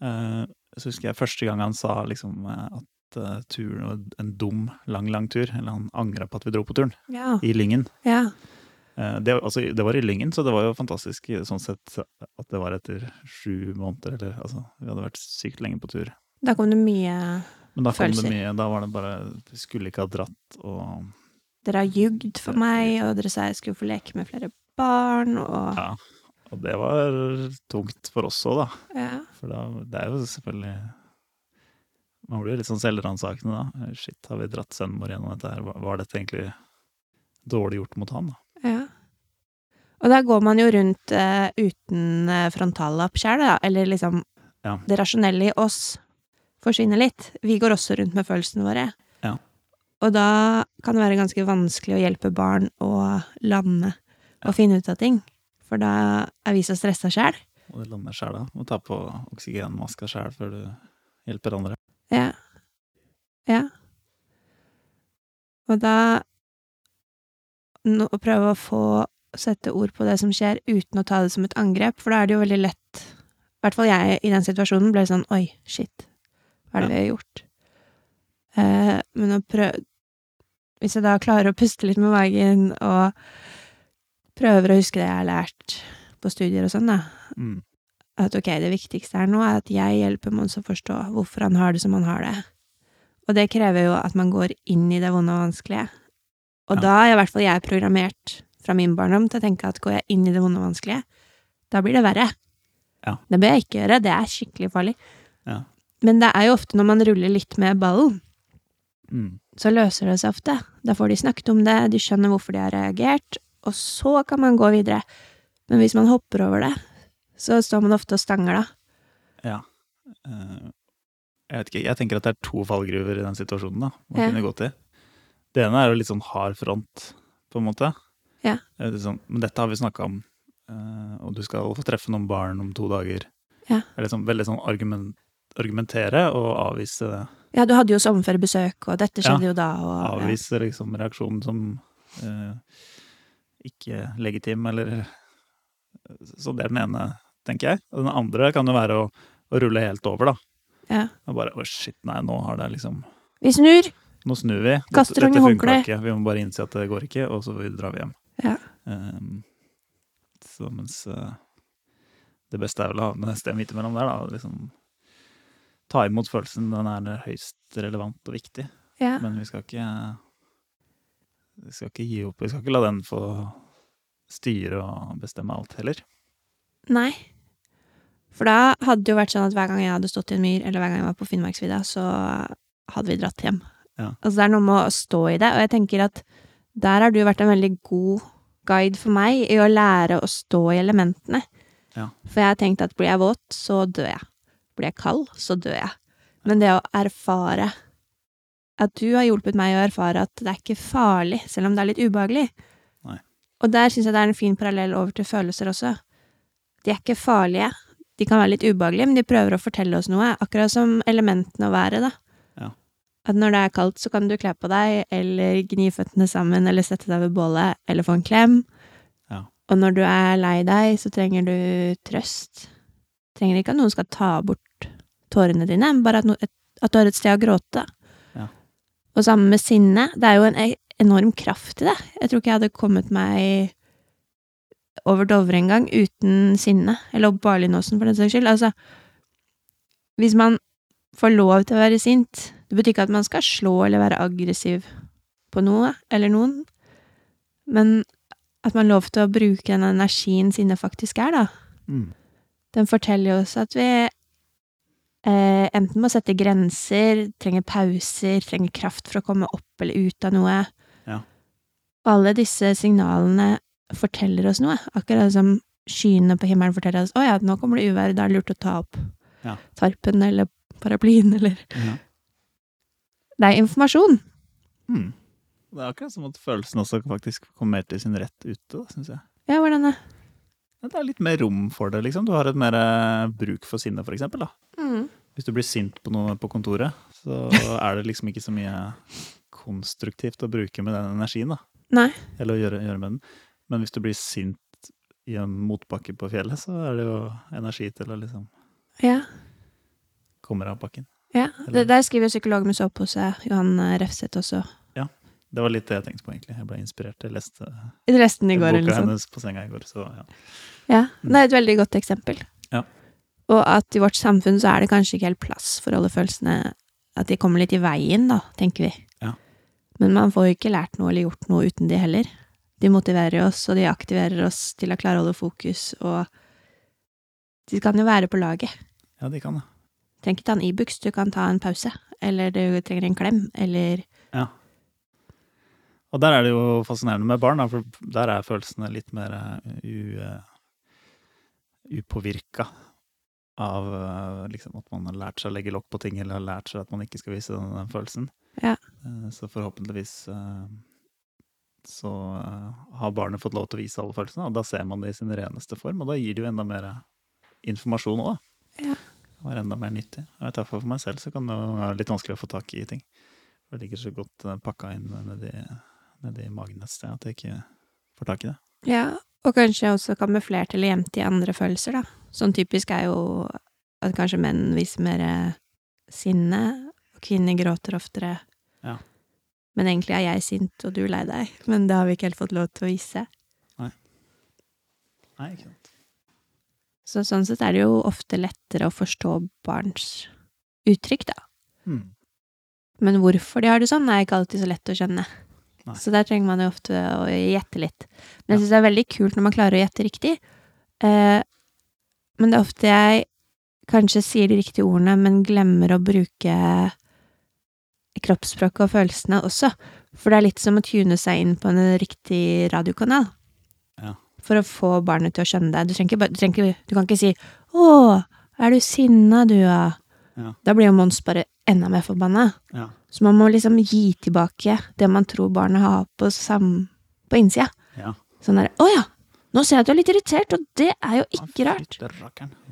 Eh, så husker jeg første gang han sa liksom eh, at eh, turen var en dum, lang, lang tur. Eller han angra på at vi dro på turen. Ja. I Lyngen. ja. Det, altså, det var i Lyngen, så det var jo fantastisk sånn sett at det var etter sju måneder. Eller altså, vi hadde vært sykt lenge på tur. Da kom det mye Men da kom Følelser. det mye. Da var det bare Vi skulle ikke ha dratt, og Dere har jugd for meg, og dere sa jeg skulle få leke med flere barn, og Ja. Og det var tungt for oss òg, da. ja. For da, det er jo selvfølgelig Man blir jo litt sånn selvransakende da. Shit, har vi dratt sønnen vår gjennom dette her? Var- dette egentlig dårlig gjort mot han, da? ja. Og da går man jo rundt uh, uten uh, frontallapp sjøl, da, eller liksom Ja. Det rasjonelle i oss forsvinner litt. Vi går også rundt med følelsene våre. Ja. Og da kan det være ganske vanskelig å hjelpe barn å lande og finne ut av ting. For da er vi så stressa sjæl. Og det lander sjæl da. Må ta på oksygenmaska sjæl før du hjelper andre. Ja. Ja. Og da no, Å prøve å få sette ord på det som skjer, uten å ta det som et angrep, for da er det jo veldig lett I hvert fall jeg i den situasjonen ble sånn Oi, shit. Hva er det vi har gjort? Eh, men å prøve Hvis jeg da klarer å puste litt med magen, og prøver å huske det jeg har lært på studier og sånn, da, Mm. at ok, det viktigste her nå er at jeg hjelper Mons å forstå hvorfor han har det som han har det. Og det krever jo at man går inn i det vonde og vanskelige. Og Ja. da er i hvert fall jeg programmert fra min barndom til å tenke at går jeg inn i det vonde og vanskelige, da blir det verre. Ja. Det bør jeg ikke gjøre, det er skikkelig farlig. Ja. Men det er jo ofte når man ruller litt med ballen, Mm. så løser det seg ofte. Da får de snakket om det, de skjønner hvorfor de har reagert, og så kan man gå videre. Men hvis man hopper over det, så står man ofte og stanger da. Ja. Eh, jeg vet ikke, jeg tenker at det er to fallgruver i den situasjonen da, man Ja. kunne gå til. Det ene er jo litt sånn hard front, på en måte. Ja. Det er sånn, men dette har vi snakka om, eh, og du skal få treffe noen barn om to dager. Ja. Det er liksom veldig sånn argument, argumentere og avvise det. Ja, du hadde jo sommerferiebesøk, og dette skjedde Ja. jo da, og ja. avviser liksom reaksjonen som eh, ikke legitim, eller Så det er den ene, tenker jeg. Og den andre kan jo være å, å rulle helt over, da. Ja. Og bare å shit, nei, nå har det liksom Vi snur! Nå snur vi. Kaster dette dette håndkle. ikke. Vi må bare innse at det går ikke, og så drar vi hjem. Ja. Um, så mens uh, det beste er vel å ha et sted midt imellom der, da. Liksom ta imot følelsen. Den er høyst relevant og viktig. ja. Men vi skal ikke Vi skal ikke gi opp. Vi skal ikke la den få styre og bestemme alt heller. Nei. For da hadde det jo vært sånn at hver gang jeg hadde stått i en myr, eller hver gang jeg var på Finnmarksvidda, så hadde vi dratt hjem. Ja. Altså det er noe med å stå i det, og jeg tenker at der har du vært en veldig god guide for meg i å lære å stå i elementene. Ja. For jeg har tenkt at blir jeg våt, så dør jeg. Blir jeg kald, så dør jeg. Men det å erfare At du har hjulpet meg å erfare at det er ikke farlig, selv om det er litt ubehagelig. Nei. Og der syns jeg det er en fin parallell over til følelser også. De er ikke farlige. De kan være litt ubehagelige, men de prøver å fortelle oss noe. Akkurat som elementene å være, da. Ja. At når det er kaldt, så kan du kle på deg, eller gni føttene sammen, eller sette deg ved bålet, eller få en klem. Ja. Og når du er lei deg, så trenger du trøst. Trenger ikke at noen skal ta bort tårene dine, bare at, no, et, at du har et sted å gråte. Ja. Og sammen med sinne. Det er jo en e- enorm kraft i det. Jeg tror ikke jeg hadde kommet meg over Dovre en gang uten sinne. Eller opp Barlinåsen, for den saks skyld. Altså, hvis man får lov til å være sint Det betyr ikke at man skal slå eller være aggressiv på noe eller noen, men at man har lov til å bruke den energien sinne faktisk er, da. Mm. Den forteller jo oss at vi eh, enten må sette grenser, trenger pauser, trenger kraft for å komme opp eller ut av noe. Ja. Alle disse signalene forteller oss noe, akkurat som skyene på himmelen forteller oss å ja, nå kommer det uvær, da er det lurt å ta opp Ja. tarpen eller paraplyen eller Ja. Det er informasjon. Mm. Det er akkurat som at følelsen også faktisk kommer mer til sin rett ute, syns jeg. Ja, hvordan det? Det er litt mer rom for det, liksom. Du har et mer eh, bruk for sinne, for eksempel. Da. Mm. Hvis du blir sint på noe på kontoret, så er det liksom ikke så mye konstruktivt å bruke med den energien, da. Nei. Eller å gjøre, gjøre med den. Men hvis du blir sint i en motbakke på fjellet, så er det jo energi til å liksom Ja. Kommer av bakken. ja. Eller- der skriver psykolog med sovepose, Johan eh, Refseth også. Ja. Det var litt det jeg tenkte på, egentlig. Jeg ble inspirert. Jeg leste Resten i går, boka liksom. hennes på senga i går, så ja. Ja, det er et veldig godt eksempel. Ja. Og at i vårt samfunn så er det kanskje ikke helt plass for alle følelsene, at de kommer litt i veien, da, tenker vi. Ja. Men man får jo ikke lært noe eller gjort noe uten de heller. De motiverer oss, og de aktiverer oss til å klare å holde fokus, og de kan jo være på laget. Ja, de kan det. Du trenger ikke ta en Ibux, du kan ta en pause, eller du trenger en klem, eller Ja. Og der er det jo fascinerende med barn, for der er følelsene litt mer eh, u, eh, upåvirka av eh, liksom, at man har lært seg å legge lokk på ting, eller har lært seg at man ikke skal vise den, den følelsen. Ja. Eh, Så forhåpentligvis eh, så har barnet fått lov til å vise alle følelsene, og da ser man det i sin reneste form, og da gir det jo enda mer informasjon òg. Ja. Det var enda mer nyttig. Jeg tar For meg selv så kan det være litt vanskelig å få tak i ting. For det ligger så godt pakka inn nedi, nedi magen et sted at jeg ikke får tak i det. Ja, og kanskje også kamuflert eller gjemt i andre følelser, da. Sånn typisk er jo at kanskje menn viser mer sinne, og kvinner gråter oftere. Ja. Men egentlig er jeg sint, og du lei deg. Men det har vi ikke helt fått lov til å vise. Nei, Nei, ikke sant. Så sånn sett er det jo ofte lettere å forstå barns uttrykk, da. Mm. Men hvorfor de har det sånn, er ikke alltid så lett å skjønne. Nei. Så der trenger man jo ofte å gjette litt. Men jeg syns det er veldig kult når man klarer å gjette riktig. Eh, men det er ofte jeg kanskje sier de riktige ordene, men glemmer å bruke kroppsspråket og følelsene også. For det er litt som å tune seg inn på en riktig radiokanal. Ja. For å få barnet til å skjønne deg. Du, du, du kan ikke si 'Å, er du sinna, du, ja?' Ja. Da blir jo Mons bare enda mer forbanna. Ja. Så man må liksom gi tilbake det man tror barnet har på, sam på innsida. ja. Sånn der 'Å ja, nå ser jeg at du er litt irritert', og det er jo ikke rart.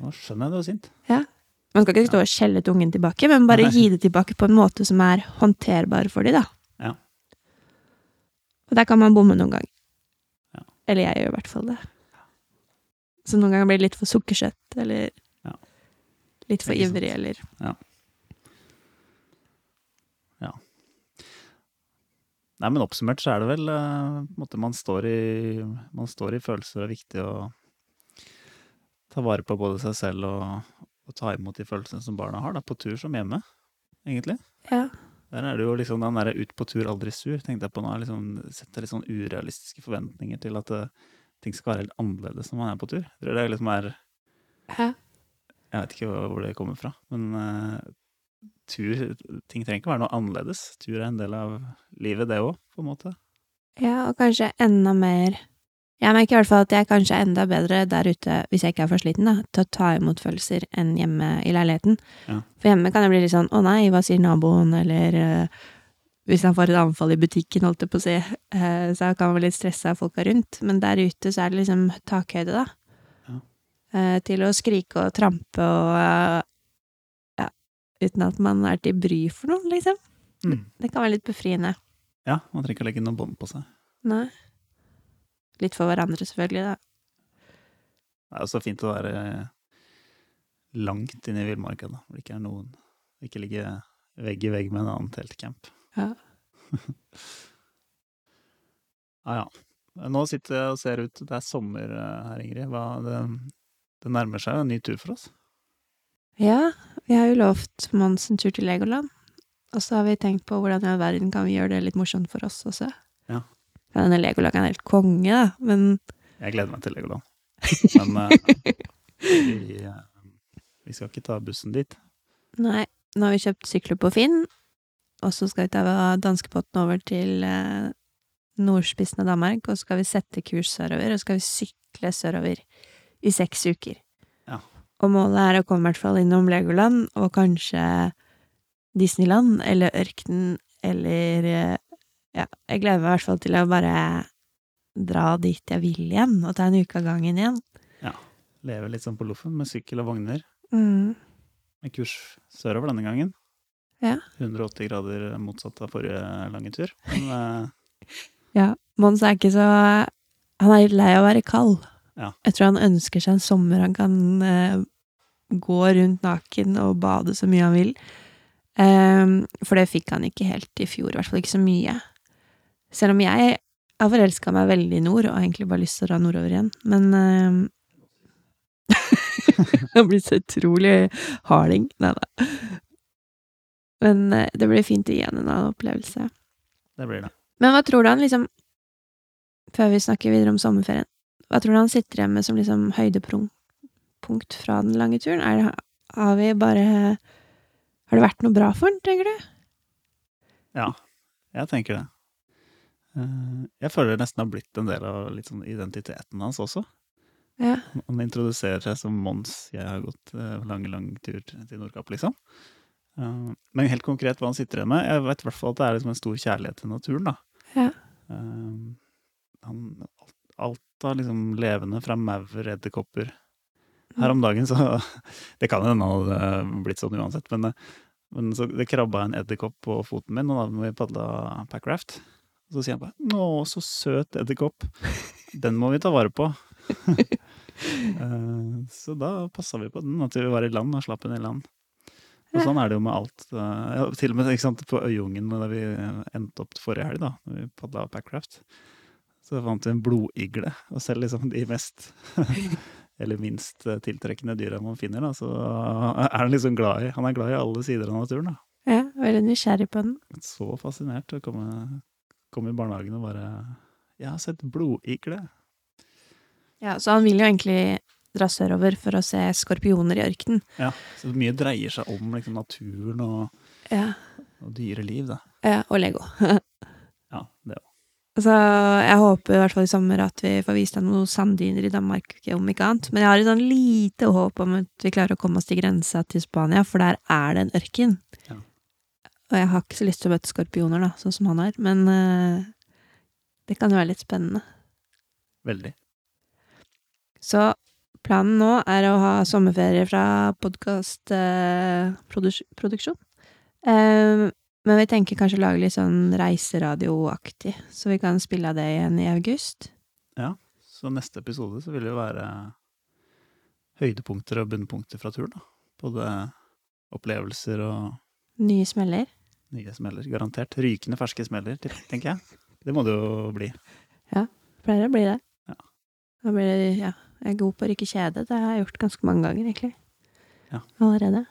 Nå skjønner jeg du er sint. Ja. Man skal ikke stå og skjelle ut ungen tilbake, men bare gi det tilbake på en måte som er håndterbar for de, da. Ja. Og der kan man bomme noen ganger. Ja. Eller jeg gjør i hvert fall det. Så noen ganger blir det litt for sukkersøtt, eller Ja. litt for ivrig, eller Nei, men oppsummert så er det vel eh, måte man står i Man står i følelser Det er viktig å ta vare på både seg selv og, og ta imot de følelsene som barna har, da, på tur som hjemme, egentlig. Ja. Der er det jo liksom den derre 'ut på tur, aldri sur', tenkte jeg på nå. Liksom, setter litt sånn urealistiske forventninger til at eh, ting skal være helt annerledes når man er på tur. Jeg tror det liksom er Hæ? Jeg vet ikke hvor det kommer fra, men eh, tur Ting trenger ikke være noe annerledes. Tur er en del av livet, det òg, på en måte. Ja, og kanskje enda mer Jeg merker i hvert fall at jeg kanskje er enda bedre der ute, hvis jeg ikke er for sliten, da, til å ta imot følelser enn hjemme i leiligheten. Ja. For hjemme kan jeg bli litt sånn 'Å nei, hva sier naboen?' eller eh, hvis han får et anfall i butikken, holdt jeg på å si, eh, så kan man bli litt stressa av folka rundt. Men der ute så er det liksom takhøyde, da. Ja. Eh, til å skrike og trampe og uten at man er til bry for noen, liksom. Mm. Det kan være litt befriende. Ja, man trenger ikke å legge noe bånd på seg. Nei. Litt for hverandre, selvfølgelig, da. Det er jo så fint å være langt inne i villmarka, da. Hvor det ikke er noen Ikke ligge vegg i vegg med en annen teltcamp. Ja. Ja ja. Nå sitter jeg og ser ut, det er sommer eh, her, Ingrid. Hva, det, det nærmer seg jo en ny tur for oss. Ja, vi har jo lovt Mons en tur til Legoland. Og så har vi tenkt på hvordan i all verden kan vi gjøre det litt morsomt for oss også. Ja. Ja, denne Legoland er helt konge, da, men Jeg gleder meg til Legoland. Men eh, vi, eh, vi skal ikke ta bussen dit. nei. Nå har vi kjøpt sykler på Finn, og så skal vi ta danskepotten over til eh, nordspissen av Danmark, og så skal vi sette kurs sørover, og så skal vi sykle sørover i seks uker. Og målet er å komme i hvert fall innom Legoland, og kanskje Disneyland, eller Ørkenen, eller eh, Ja, jeg gleder meg i hvert fall til å bare dra dit jeg vil igjen, og ta en uke av gangen igjen. Ja. Leve litt sånn på loffen med sykkel og vogner. Mm. Med kurs sørover denne gangen. Ja. 180 grader motsatt av forrige lange tur. Men eh, Ja, Mons er ikke så Han er litt lei av å være kald. Ja. Jeg tror han ønsker seg en sommer han kan eh, gå rundt naken og bade så mye han vil. Um, for det fikk han ikke helt i fjor, i hvert fall ikke så mye. Selv om jeg har forelska meg veldig i nord, og egentlig bare lyst til å dra nordover igjen. Men um... Det har blitt så utrolig harding. Nei da. Men uh, det blir fint igjen, en annen opplevelse. det blir det. Men hva tror du han liksom Før vi snakker videre om sommerferien, hva tror du han sitter igjen med som liksom høydepunkt fra den lange turen? Det, har vi bare Har det vært noe bra for den, tenker du? Ja, jeg tenker det. Eh, Jeg føler det nesten har blitt en del av sånn identiteten hans også. Ja. Han introduserer seg som Mons. Jeg har gått eh, lang, lang tur til Nordkapp, liksom. Eh, Men helt konkret hva han sitter igjen med Jeg vet i hvert fall at det er liksom en stor kjærlighet til naturen, da. Ja. Han, alt, alt av liksom levende fra maur, edderkopper Her om dagen så Det kan hende han hadde blitt sånn uansett, men, eh, men så det krabba en edderkopp på foten min, og da vi padla packraft. Og så sier han bare 'Å, så søt edderkopp'. Den må vi ta vare på. Eh, så da passa vi på den, at vi var i land og slapp den i land. Og sånn er det jo med alt. eh, ja, til og med sant, på Øyungen, da vi endte opp forrige helg, da når vi padla packraft. Så fant vi en blodigle, og selv liksom de mest eller minst eh, tiltrekkende dyra man finner, da, så er han liksom glad i Han er glad i alle sider av naturen, da. ja. Veldig nysgjerrig på den. Så fascinert å komme, komme i barnehagen og bare 'Jeg har sett blodigle'. Ja, så han vil jo egentlig dra sørover for å se skorpioner i ørkenen. Ja, så mye dreier seg om liksom, naturen og, Ja. og dyreliv, da. ja. Og Lego. Ja, det òg. Så jeg håper i hvert fall i sommer at vi får vist deg noen sanddyner i Danmark, om ikke annet. Men jeg har et sånn lite håp om at vi klarer å komme oss til grensa til Spania, for der er det en ørken. Ja. Og jeg har ikke så lyst til å møte skorpioner, da, sånn som han har. Men uh, det kan jo være litt spennende. Veldig. Så planen nå er å ha sommerferie fra podkastproduksjon. Eh, men vi tenker kanskje å lage litt sånn reiseradioaktig, så vi kan spille av det igjen i august. Ja, Så neste episode så vil det jo være høydepunkter og bunnpunkter fra turen. da. Både opplevelser og Nye smeller. nye smeller, garantert. Rykende ferske smeller, tenker jeg. Det må det jo bli. Pleier å bli det. Ja. Da blir det, ja. Jeg er god på å rykke kjede. Det har jeg gjort ganske mange ganger, egentlig. Ja. Allerede.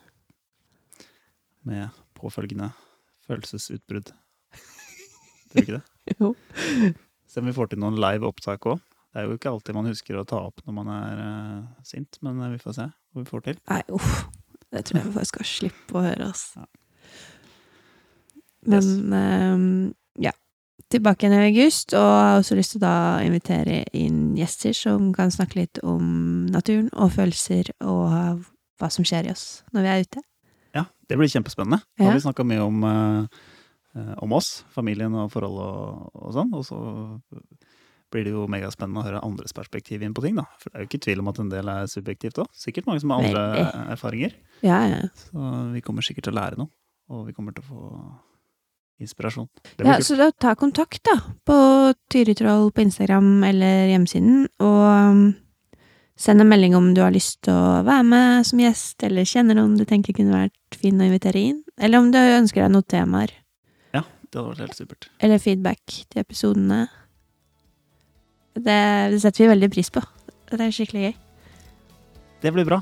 Med påfølgende følelsesutbrudd. Tror du ikke det? Jo. Se om vi får til noen live opptak òg. Det er jo ikke alltid man husker å ta opp når man er uh, sint, men eh, vi får se hva vi får til. Nei, uff. Det tror jeg vi faktisk skal slippe å høre, ass. Ja. Men Yes. ehm, ja. Tilbake igjen i august, og jeg har også lyst til å invitere inn gjester som kan snakke litt om naturen og følelser og hva som skjer i oss når vi er ute. Det blir kjempespennende. Nå har vi snakka mye om, eh, om oss, familien og forhold og, og sånn. Og så blir det jo megaspennende å høre andres perspektiv inn på ting, da. For det er jo ikke tvil om at en del er subjektivt òg. Sikkert mange som har andre Veldig. erfaringer. Ja, ja. Så vi kommer sikkert til å lære noe. Og vi kommer til å få inspirasjon. Ja kult. så da ta kontakt, da, på Tyritroll på Instagram eller hjemmesiden, og um, send en melding om du har lyst til å være med som gjest, eller kjenner noen du tenker kunne vært fin å invitere inn, eller om du ønsker deg noen temaer, Ja, det hadde vært helt supert. eller feedback til episodene. Det, det setter vi veldig pris på. Det er skikkelig gøy. Det blir bra.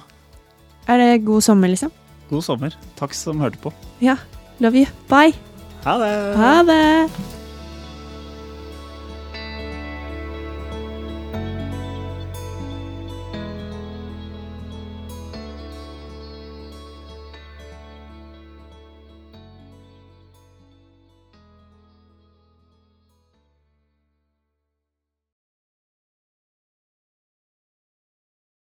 Er det god sommer, liksom? God sommer. Takk som hørte på. Ja. Love you. Bye. Ha det! Ha det!